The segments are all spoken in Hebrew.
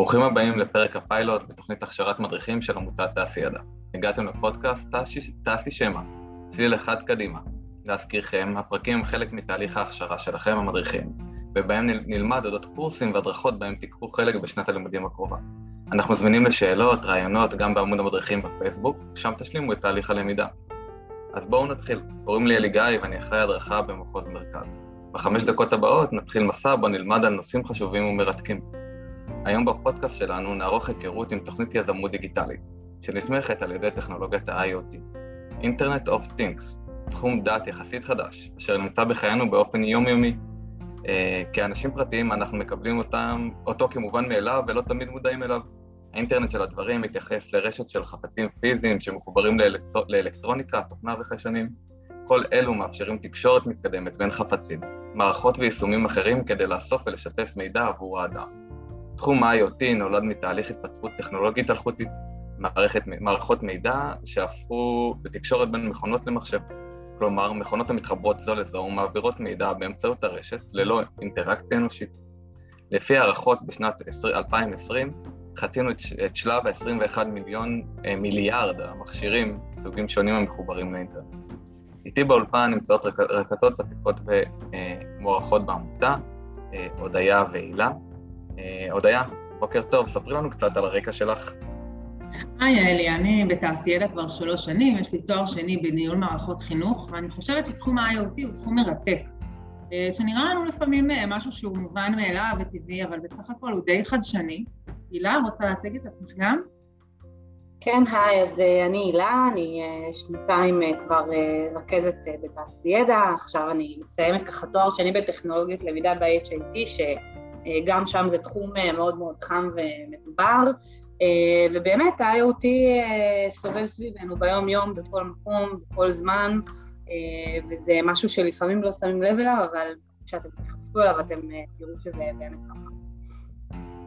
ברוכים הבאים לפרק הפיילוט בתוכנית הכשרת מדריכים של עמותת תעשי ידע. הגעתם לפודקאסט תעשי שמע, צליל אחד קדימה. להזכירכם, הפרקים הם חלק מתהליך ההכשרה שלכם המדריכים, ובהם נלמד אודות קורסים והדרכות בהם תיקחו חלק בשנת הלימודים הקרובה. אנחנו זמינים לשאלות, רעיונות, גם בעמוד המדריכים בפייסבוק, שם תשלימו את תהליך הלמידה. אז בואו נתחיל. קוראים לי אלי גיא ואני אחראי הדרכה במחוז מרכז. בחמש דקות הבאות נתחיל מסע בו נלמד על נושאים חשובים ומרתקים. היום בפודקאסט שלנו נערוך היכרות עם תוכנית יזמות דיגיטלית, שנתמכת על ידי טכנולוגיית ה-IoT, Internet of Things, תחום דת יחסית חדש, אשר נמצא בחיינו באופן יומיומי. אה, כאנשים פרטיים אנחנו מקבלים אותם, אותו כמובן מאליו ולא תמיד מודעים אליו. האינטרנט של הדברים מתייחס לרשת של חפצים פיזיים שמחוברים לאלקטר... לאלקטרוניקה, תוכנה וחיישנים. כל אלו מאפשרים תקשורת מתקדמת בין חפצים, מערכות ויישומים אחרים כדי לאסוף ולשתף מידע עבור האדם. תחום ה-IoT נולד מתהליך התפתחות טכנולוגית אלחוטית, מערכת, מערכות מידע שהפכו בתקשורת בין מכונות למחשב. כלומר, מכונות המתחברות זו לזו ומעבירות מידע באמצעות הרשת ללא אינטראקציה אנושית. לפי הערכות בשנת 2020, חצינו את שלב ה-21 מיליון אה, מיליארד המכשירים, סוגים שונים המחוברים לאינטרנט. איתי באולפן נמצאות רכזות ותיקות ומוערכות בעמותה, אה, הודיה והילה. אה, הודיה, בוקר טוב, ספרי לנו קצת על הרקע שלך. היי אלי, אני בתעשיידה כבר שלוש שנים, יש לי תואר שני בניהול מערכות חינוך, ואני חושבת שתחום ה-IoT הוא תחום מרתק, אה, שנראה לנו לפעמים משהו שהוא מובן מאליו וטבעי, אבל בסך הכל הוא די חדשני. הילה, רוצה להציג את עצמך גם? כן, היי, אז אני הילה, אני שנתיים כבר רכזת בתעשיידה, עכשיו אני מסיימת ככה תואר שני בטכנולוגיות למידה ב-HIT, שגם שם זה תחום מאוד מאוד חם ומדובר, ובאמת ה-IoT סובב סביבנו ביום-יום, בכל מקום, בכל זמן, וזה משהו שלפעמים לא שמים לב אליו, אבל כשאתם תחשפו אליו אתם תראו שזה באמת ככה.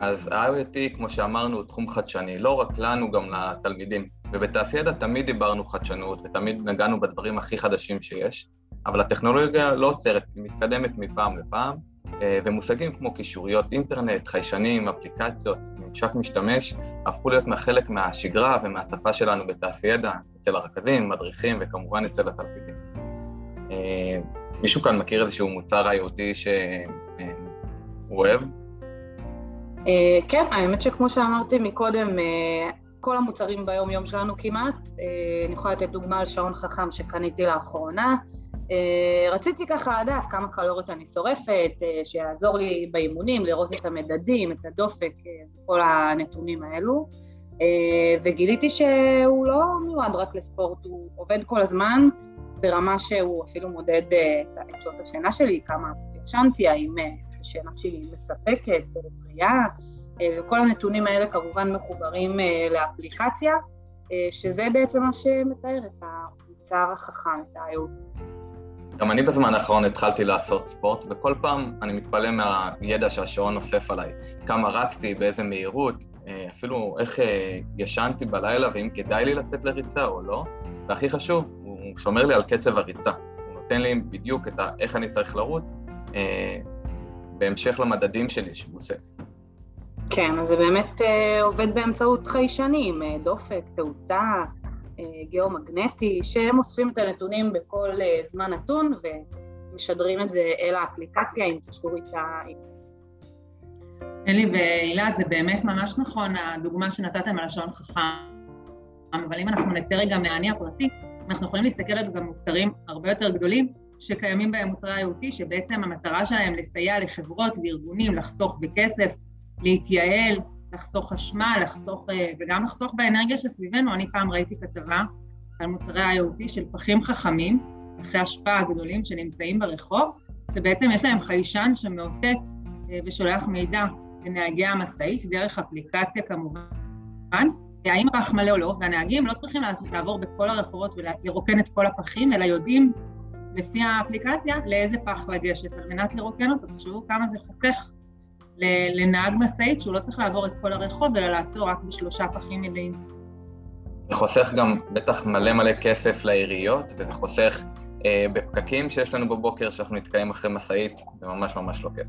אז ה-IoT, כמו שאמרנו, הוא תחום חדשני, לא רק לנו, גם לתלמידים. ובתעשיידה תמיד דיברנו חדשנות ותמיד נגענו בדברים הכי חדשים שיש, אבל הטכנולוגיה לא עוצרת, היא מתקדמת מפעם לפעם, אה, ומושגים כמו קישוריות אינטרנט, חיישנים, אפליקציות, ממשק משתמש, הפכו להיות חלק מהשגרה ומהשפה שלנו בתעשיידה, אצל הרכזים, מדריכים וכמובן אצל התלמידים. אה, מישהו כאן מכיר איזשהו מוצר IoT שהוא אוהב? Uh, כן, האמת שכמו שאמרתי מקודם, כל המוצרים ביום-יום שלנו כמעט, אני יכולה לתת דוגמה על שעון חכם שקניתי לאחרונה. Uh, רציתי ככה לדעת כמה קלוריות אני שורפת, uh, שיעזור לי באימונים, לראות את המדדים, את הדופק, וכל uh, הנתונים האלו. וגיליתי שהוא לא מיועד רק לספורט, הוא עובד כל הזמן ברמה שהוא אפילו מודד את שעות השינה שלי, כמה ישנתי, האם זו שינה שהיא מספקת, בריאה, וכל הנתונים האלה כמובן מחוברים לאפליקציה, שזה בעצם מה שמתאר את המוצר החכם, את ה-IoT. גם אני בזמן האחרון התחלתי לעשות ספורט, וכל פעם אני מתפלא מהידע שהשעון אוסף עליי. כמה רצתי, באיזה מהירות, אפילו איך ישנתי בלילה, ואם כדאי לי לצאת לריצה או לא, והכי חשוב, הוא שומר לי על קצב הריצה. הוא נותן לי בדיוק את ה- איך אני צריך לרוץ, בהמשך למדדים שלי שבוסס. כן, אז זה באמת אה, עובד באמצעות חיישנים, אה, דופק, תאוצה, אה, גיאומגנטי, שהם אוספים את הנתונים בכל אה, זמן נתון ומשדרים את זה אל האפליקציה עם קישור איתה. אלי והילה, זה באמת ממש נכון, הדוגמה שנתתם על השעון חכם, אבל אם אנחנו נצא רגע מהאני הפרטי, אנחנו יכולים להסתכל על גם מוצרים הרבה יותר גדולים שקיימים בהם מוצרי IoT, שבעצם המטרה שלהם לסייע לחברות וארגונים לחסוך בכסף, להתייעל, לחסוך חשמל, לחסוך, וגם לחסוך באנרגיה שסביבנו. אני פעם ראיתי כתבה על מוצרי IoT של פחים חכמים, פחי השפעה גדולים שנמצאים ברחוב, שבעצם יש להם חיישן שמאותת ושולח מידע לנהגי המשאית, דרך אפליקציה כמובן, האם הפח מלא או לא, והנהגים לא צריכים לעבור בכל הרחובות ולרוקן את כל הפחים, אלא יודעים לפי האפליקציה לאיזה פח לגשת, על מנת לרוקן אותו. תחשבו כמה זה חוסך לנהג משאית, שהוא לא צריך לעבור את כל הרחוב, אלא לעצור רק בשלושה פחים מלאים. זה חוסך גם בטח מלא מלא כסף לעיריות, וזה חוסך אה, בפקקים שיש לנו בבוקר, שאנחנו נתקעים אחרי משאית, זה ממש ממש לא כיף.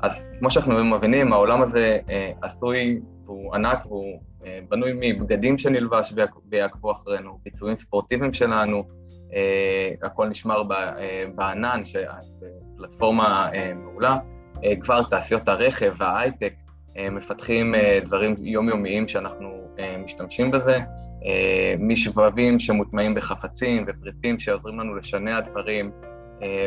אז כמו שאנחנו מבינים, העולם הזה אה, עשוי והוא ענק והוא אה, בנוי מבגדים שנלבש ויעקבו אחרינו, ביצועים ספורטיביים שלנו, אה, הכל נשמר ב, אה, בענן, שזו פלטפורמה אה, מעולה. אה, כבר תעשיות הרכב וההייטק אה, מפתחים אה, דברים יומיומיים שאנחנו משתמשים בזה, משבבים שמוטמעים בחפצים ופריטים שעוזרים לנו לשנע דברים.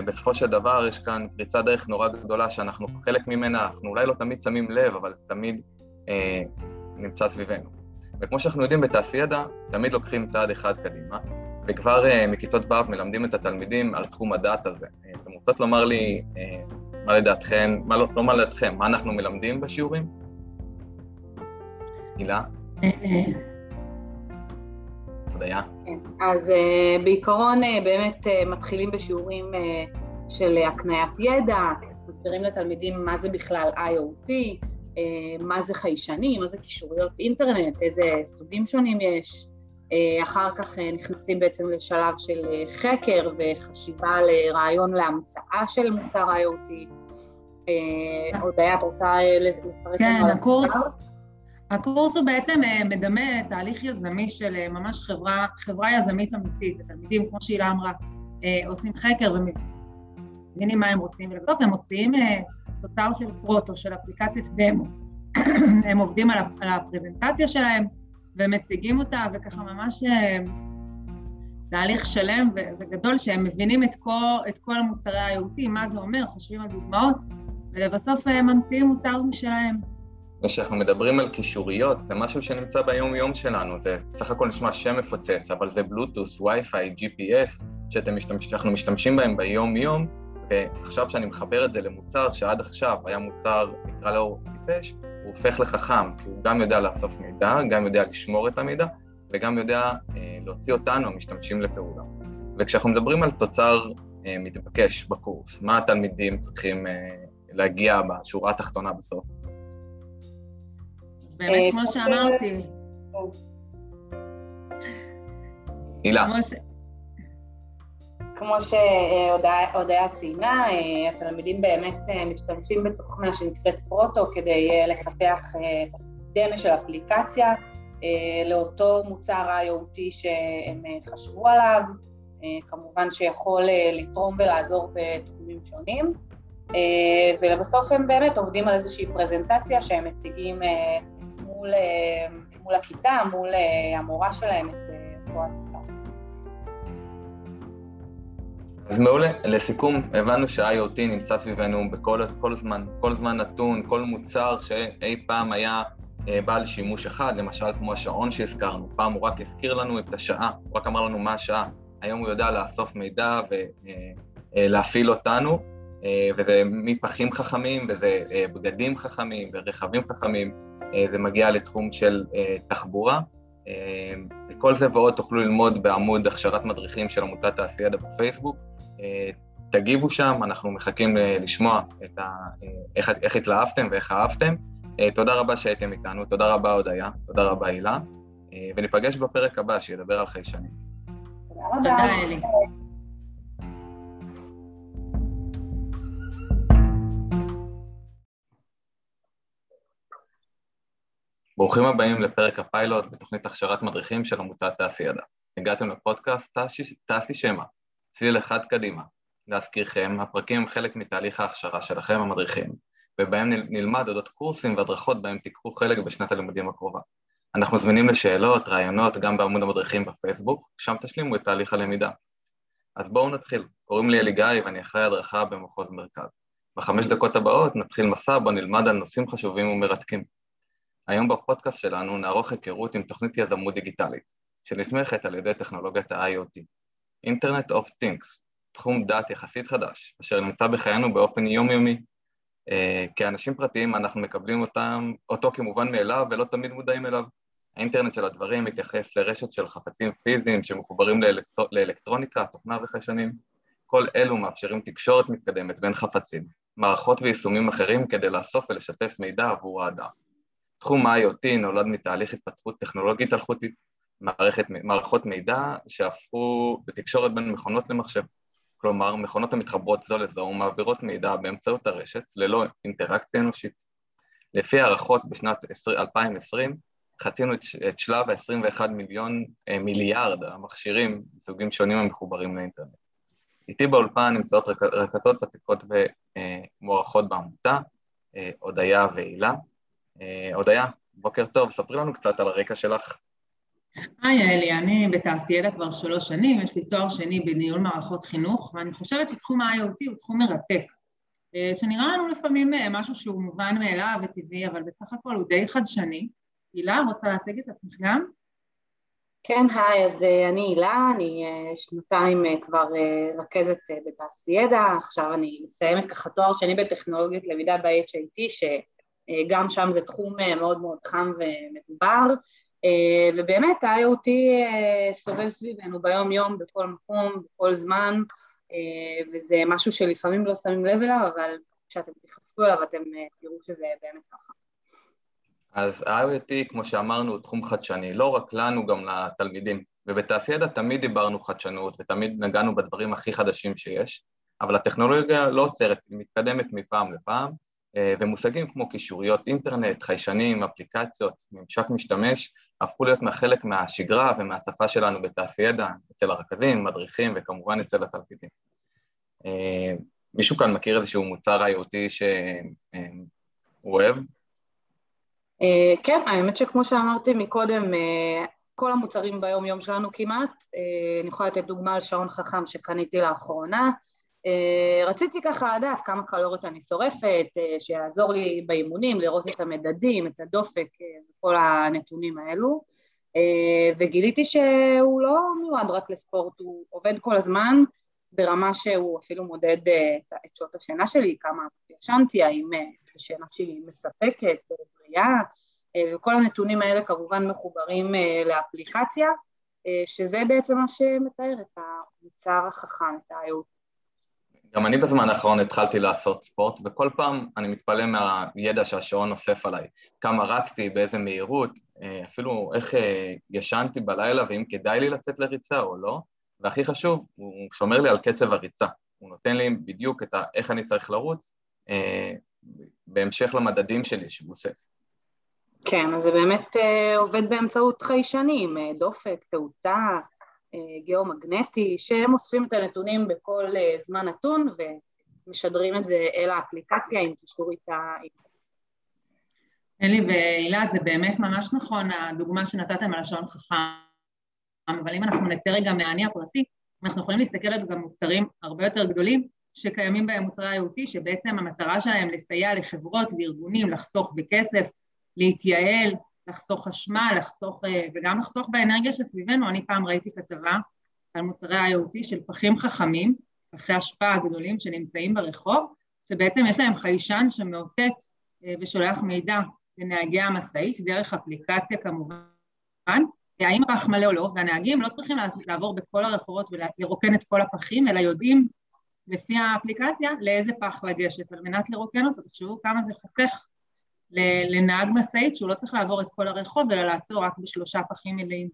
בסופו של דבר יש כאן פריצה דרך נורא גדולה שאנחנו חלק ממנה, אנחנו אולי לא תמיד שמים לב, אבל זה תמיד נמצא סביבנו. וכמו שאנחנו יודעים, בתעשיידע תמיד לוקחים צעד אחד קדימה, וכבר מכיתות ו' מלמדים את התלמידים על תחום הדעת הזה. אתם רוצות לומר לי מה לדעתכם, מה לא, לא מה לדעתכם, מה אנחנו מלמדים בשיעורים? הילה? הודיה? כן, אז uh, בעיקרון uh, באמת uh, מתחילים בשיעורים של הקניית ידע, מסבירים לתלמידים מה זה בכלל IoT, מה זה חיישנים, מה זה קישוריות אינטרנט, איזה סוגים שונים יש. Uh, אחר כך uh, נכנסים בעצם לשלב של uh, חקר וחשיבה לרעיון להמצאה של מוצר IoT. הודיה, את רוצה לפרט כן, הקורס? הקורס הוא בעצם מדמה תהליך יזמי של ממש חברה, חברה יזמית אמיתית. התלמידים, כמו שהילה אמרה, עושים חקר ומבינים מה הם רוצים, ולבסוף הם מוציאים תוצר של פרוטו, של אפליקציית דמו. הם עובדים על הפרזנטציה שלהם ומציגים אותה, וככה ממש תהליך שלם וגדול שהם מבינים את כל, את כל המוצרי ה-IoT, מה זה אומר, חושבים על דוגמאות, ולבסוף ממציאים מוצר משלהם. כשאנחנו מדברים על קישוריות, זה משהו שנמצא ביום-יום שלנו, זה סך הכל נשמע שם מפוצץ, אבל זה בלוטוס, וי-פיי, GPS, שאנחנו משתמשים בהם ביום-יום, ועכשיו שאני מחבר את זה למוצר שעד עכשיו היה מוצר, נקרא לו טיפש, הוא הופך לחכם, כי הוא גם יודע לאסוף מידע, גם יודע לשמור את המידע, וגם יודע אה, להוציא אותנו, המשתמשים, לפעולה. וכשאנחנו מדברים על תוצר אה, מתבקש בקורס, מה התלמידים צריכים אה, להגיע בשורה התחתונה בסוף? באמת, אה, כמו שאמרתי. הילה. כמו שהודיה ציינה, אה, התלמידים באמת אה, משתמשים בתוכנה שנקראת פרוטו כדי לפתח דמה של אפליקציה לאותו מוצר IoT שהם חשבו עליו, כמובן שיכול לתרום ולעזור בתחומים שונים. ולבסוף הם באמת עובדים על איזושהי פרזנטציה שהם מציגים מול, מול הכיתה, מול המורה שלהם את אותו התוצר. אז מעולה. לסיכום, הבנו שה-IoT נמצא סביבנו בכל כל זמן, כל זמן נתון, כל מוצר שאי פעם היה אה, בעל שימוש אחד, למשל כמו השעון שהזכרנו, פעם הוא רק הזכיר לנו את השעה, הוא רק אמר לנו מה השעה, היום הוא יודע לאסוף מידע ולהפעיל אה, אה, אותנו, וזה מפחים חכמים, וזה בגדים חכמים, ורכבים חכמים, זה מגיע לתחום של תחבורה. כל זה ועוד תוכלו ללמוד בעמוד הכשרת מדריכים של עמותת תעשיידע בפייסבוק. אה, תגיבו שם, אנחנו מחכים אה, לשמוע את ה... אה, איך, איך התלהבתם ואיך אהבתם. תודה רבה שהייתם איתנו, תודה רבה הודיה, תודה רבה הילה, וניפגש בפרק הבא שידבר על חיישנים. תודה רבה. תודה אלי. ברוכים הבאים לפרק הפיילוט בתוכנית הכשרת מדריכים של עמותת תעשיידע. הגעתם לפודקאסט תעשי שמע, צליל אחד קדימה. להזכירכם, הפרקים הם חלק מתהליך ההכשרה שלכם, המדריכים, ובהם נלמד אודות קורסים והדרכות בהם תיקחו חלק בשנת הלימודים הקרובה. אנחנו זמינים לשאלות, רעיונות, גם בעמוד המדריכים בפייסבוק, שם תשלימו את תהליך הלמידה. אז בואו נתחיל. קוראים לי אלי גיא ואני אחראי הדרכה במחוז מרכז. בחמש דקות הבאות נתחיל מסע בו נלמד על נושאים חשובים ומרתקים. היום בפודקאסט שלנו נערוך היכרות עם תוכנית יזמות דיגיטלית, שנתמכת על ידי טכנולוגיית ה-IoT, Internet of Things, תחום דת יחסית חדש, אשר נמצא בחיינו באופן יומיומי. Uh, כאנשים פרטיים אנחנו מקבלים אותם, אותו כמובן מאליו ולא תמיד מודעים אליו. האינטרנט של הדברים מתייחס לרשת של חפצים פיזיים שמחוברים לאלקטר... לאלקטרוניקה, תוכנה וחיישנים. כל אלו מאפשרים תקשורת מתקדמת בין חפצים, מערכות ויישומים אחרים כדי לאסוף ולשתף מידע עבור האדם. תחום ה-IoT נולד מתהליך התפתחות טכנולוגית אלחוטית, מערכת, מערכות מידע שהפכו בתקשורת בין מכונות למחשב. כלומר מכונות המתחברות זו לזו ומעבירות מידע באמצעות הרשת ללא אינטראקציה אנושית. לפי הערכות בשנת 2020 חצינו את שלב ה-21 מיליון מיליארד המכשירים מסוגים שונים המחוברים לאינטרנט. איתי באולפן נמצאות רכזות ותיקות ומוערכות בעמותה, הודיה והילה. הודיה, בוקר טוב, ספרי לנו קצת על הרקע שלך. היי אלי, אני בתעשיידה כבר שלוש שנים, יש לי תואר שני בניהול מערכות חינוך, ואני חושבת שתחום ה-IoT הוא תחום מרתק, שנראה לנו לפעמים משהו שהוא מובן מאליו וטבעי, אבל בסך הכל הוא די חדשני. הילה, רוצה להציג את עצמך גם? כן, היי, אז אני הילה, אני שנתיים כבר רכזת בתעשיידה, עכשיו אני מסיימת ככה תואר שני בטכנולוגיות למידה ב-HIT, שגם שם זה תחום מאוד מאוד חם ומדובר, ובאמת ה-IoT סובב סביבנו ביום יום, בכל מקום, בכל זמן, וזה משהו שלפעמים לא שמים לב אליו, אבל כשאתם תיחשפו אליו אתם תראו שזה באמת ככה. אז ה-IoT, כמו שאמרנו, הוא תחום חדשני, לא רק לנו, גם לתלמידים. ובתעשיידה תמיד דיברנו חדשנות ותמיד נגענו בדברים הכי חדשים שיש, אבל הטכנולוגיה לא עוצרת, היא מתקדמת מפעם לפעם, ומושגים כמו קישוריות אינטרנט, חיישנים, אפליקציות, ממשק משתמש, הפכו להיות חלק מהשגרה ומהשפה שלנו בתעשיידה, אצל הרכזים, מדריכים וכמובן אצל התלמידים. מישהו כאן מכיר איזשהו מוצר IoT שהוא אוהב? כן, האמת שכמו שאמרתי מקודם, כל המוצרים ביום יום שלנו כמעט, אני יכולה לתת דוגמה על שעון חכם שקניתי לאחרונה, רציתי ככה לדעת כמה קלוריות אני שורפת, שיעזור לי באימונים, לראות את המדדים, את הדופק וכל הנתונים האלו, וגיליתי שהוא לא מיועד רק לספורט, הוא עובד כל הזמן ברמה שהוא אפילו מודד את שעות השינה שלי, כמה ישנתי, האם זו שינה שהיא מספקת, בריאה, וכל הנתונים האלה כמובן מחוברים לאפליקציה, שזה בעצם מה שמתאר את המוצר החכם, את ה-IoT. גם אני בזמן האחרון התחלתי לעשות ספורט, וכל פעם אני מתפלא מהידע שהשעון נוסף עליי. כמה רצתי, באיזה מהירות, אפילו איך ישנתי בלילה, ואם כדאי לי לצאת לריצה או לא, והכי חשוב, הוא שומר לי על קצב הריצה. הוא נותן לי בדיוק את איך אני צריך לרוץ, בהמשך למדדים שלי שבוסס. כן, אז זה באמת עובד באמצעות חיישנים, דופק, תאוצה, גיאומגנטי, שהם אוספים את הנתונים בכל זמן נתון ומשדרים את זה אל האפליקציה עם קישור איתה. אלי והילה, זה באמת ממש נכון, הדוגמה שנתתם על השעון חכם, אבל אם אנחנו נצא רגע מהאני הפרטי, אנחנו יכולים להסתכל על גם מוצרים הרבה יותר גדולים שקיימים בהם מוצרי IoT, שבעצם המטרה שלהם לסייע לחברות וארגונים לחסוך בכסף, להתייעל, לחסוך חשמל, לחסוך, וגם לחסוך באנרגיה שסביבנו. אני פעם ראיתי כתבה על מוצרי IoT של פחים חכמים, פחי אשפה הגדולים שנמצאים ברחוב, שבעצם יש להם חיישן שמאותת ושולח מידע לנהגי המשאית, דרך אפליקציה כמובן, האם הפח מלא או לא, והנהגים לא צריכים לעבור בכל הרחובות ולרוקן את כל הפחים, אלא יודעים לפי האפליקציה לאיזה פח לגשת, על מנת לרוקן אותו. תחשבו כמה זה חוסך לנהג משאית שהוא לא צריך לעבור את כל הרחוב, אלא לעצור רק בשלושה פחים מלאים.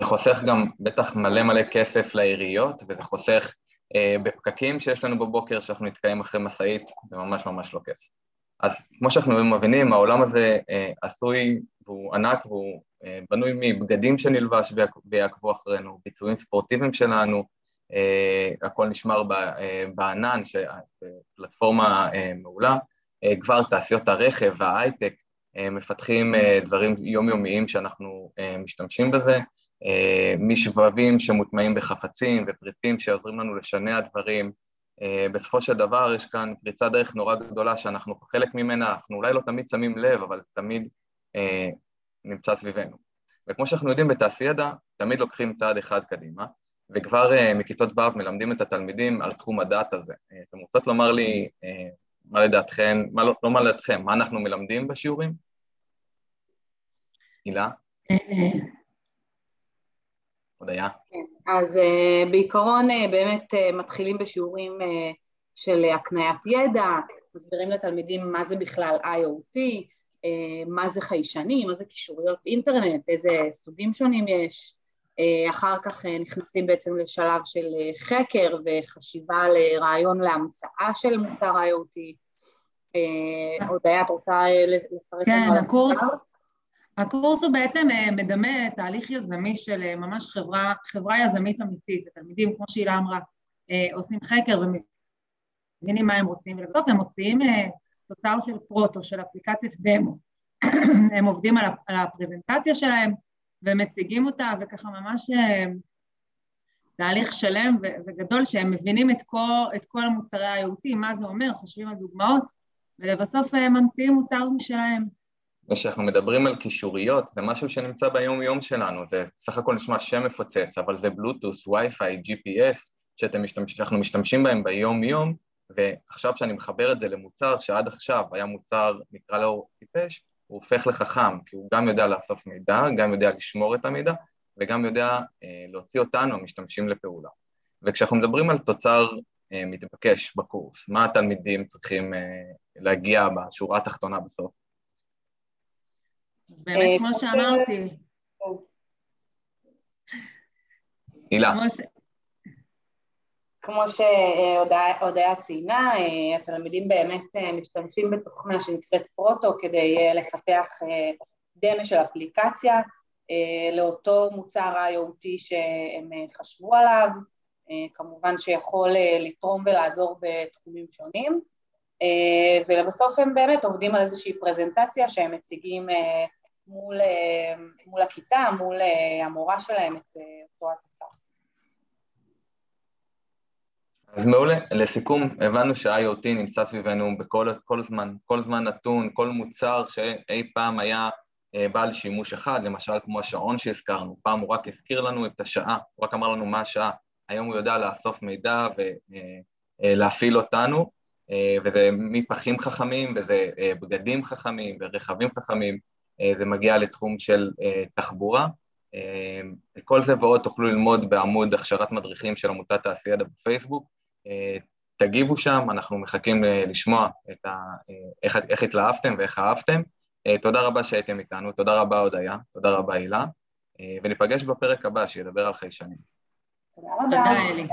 זה חוסך גם בטח מלא מלא כסף לעיריות, וזה חוסך אה, בפקקים שיש לנו בבוקר, שאנחנו נתקעים אחרי משאית, זה ממש ממש לא כיף. אז כמו שאנחנו מבינים, העולם הזה אה, עשוי והוא ענק והוא אה, בנוי מבגדים שנלבש ויעקבו אחרינו, ביצועים ספורטיביים שלנו, אה, הכל נשמר בענן, שזו פלטפורמה מעולה, כבר תעשיות הרכב וההייטק מפתחים דברים יומיומיים שאנחנו משתמשים בזה, משבבים שמוטמעים בחפצים ופריטים שעוזרים לנו לשנע דברים, בסופו של דבר יש כאן פריצת דרך נורא גדולה שאנחנו חלק ממנה, אנחנו אולי לא תמיד שמים לב, אבל זה תמיד נמצא סביבנו. וכמו שאנחנו יודעים בתעשיידה, תמיד לוקחים צעד אחד קדימה, וכבר מכיתות ו' מלמדים את התלמידים על תחום הדעת הזה. אתם רוצות לומר לי מה לדעתכם, מה לא, לא מה לדעתכם, מה אנחנו מלמדים בשיעורים? הילה? הודיה? כן, אז uh, בעיקרון uh, באמת uh, מתחילים בשיעורים uh, של הקניית ידע, מסבירים לתלמידים מה זה בכלל IoT, מה זה חיישנים, מה זה קישוריות אינטרנט, איזה סוגים שונים יש, אחר כך נכנסים בעצם לשלב של חקר וחשיבה לרעיון להמצאה של מוצר IoT. הודיה, את רוצה לפרט לנו על הקורס? הקורס הוא בעצם מדמה תהליך יזמי של ממש חברה, חברה יזמית אמיתית. התלמידים, כמו שהילה אמרה, עושים חקר ומבינים מה הם רוצים, ולבסוף הם מוציאים תוצר של פרוטו, של אפליקציית דמו. הם עובדים על הפרזנטציה שלהם ומציגים אותה, וככה ממש תהליך שלם וגדול שהם מבינים את כל, את כל המוצרי ה-IoT, מה זה אומר, חושבים על דוגמאות, ולבסוף ממציאים מוצר משלהם. כשאנחנו מדברים על קישוריות, זה משהו שנמצא ביום-יום שלנו, זה סך הכל נשמע שם מפוצץ, אבל זה בלוטוס, וי-פיי, GPS, שאתם משתמש, שאנחנו משתמשים בהם ביום-יום, ועכשיו שאני מחבר את זה למוצר שעד עכשיו היה מוצר, נקרא לו טיפש, הוא הופך לחכם, כי הוא גם יודע לאסוף מידע, גם יודע לשמור את המידע, וגם יודע אה, להוציא אותנו, המשתמשים, לפעולה. וכשאנחנו מדברים על תוצר אה, מתבקש בקורס, מה התלמידים צריכים אה, להגיע בשורה התחתונה בסוף? באמת, אה, כמו שאמרתי. הילה. כמו שהודיה ציינה, אה, התלמידים באמת אה, משתמשים בתוכנה שנקראת פרוטו כדי לפתח דמה של אפליקציה לאותו מוצר IoT שהם חשבו עליו, כמובן שיכול לתרום ולעזור בתחומים שונים, ולבסוף הם באמת עובדים על איזושהי פרזנטציה שהם מציגים מול, מול הכיתה, מול המורה שלהם את אותו התוצר. אז מעולה. לסיכום, הבנו שה-IoT נמצא סביבנו בכל כל זמן, כל זמן נתון, כל מוצר שאי פעם היה אה, בעל שימוש אחד, למשל כמו השעון שהזכרנו, פעם הוא רק הזכיר לנו את השעה, הוא רק אמר לנו מה השעה, היום הוא יודע לאסוף מידע ולהפעיל אותנו, אה, וזה מפחים חכמים, וזה אה, בגדים חכמים, ורכבים חכמים, זה מגיע לתחום של תחבורה. את כל זה ועוד תוכלו ללמוד בעמוד הכשרת מדריכים של עמותת תעשיידה בפייסבוק. תגיבו שם, אנחנו מחכים לשמוע ה, איך, איך התלהבתם ואיך אהבתם. תודה רבה שהייתם איתנו, תודה רבה הודיה, תודה רבה הילה, וניפגש בפרק הבא שידבר על חיישנים. תודה רבה. תודה אלי.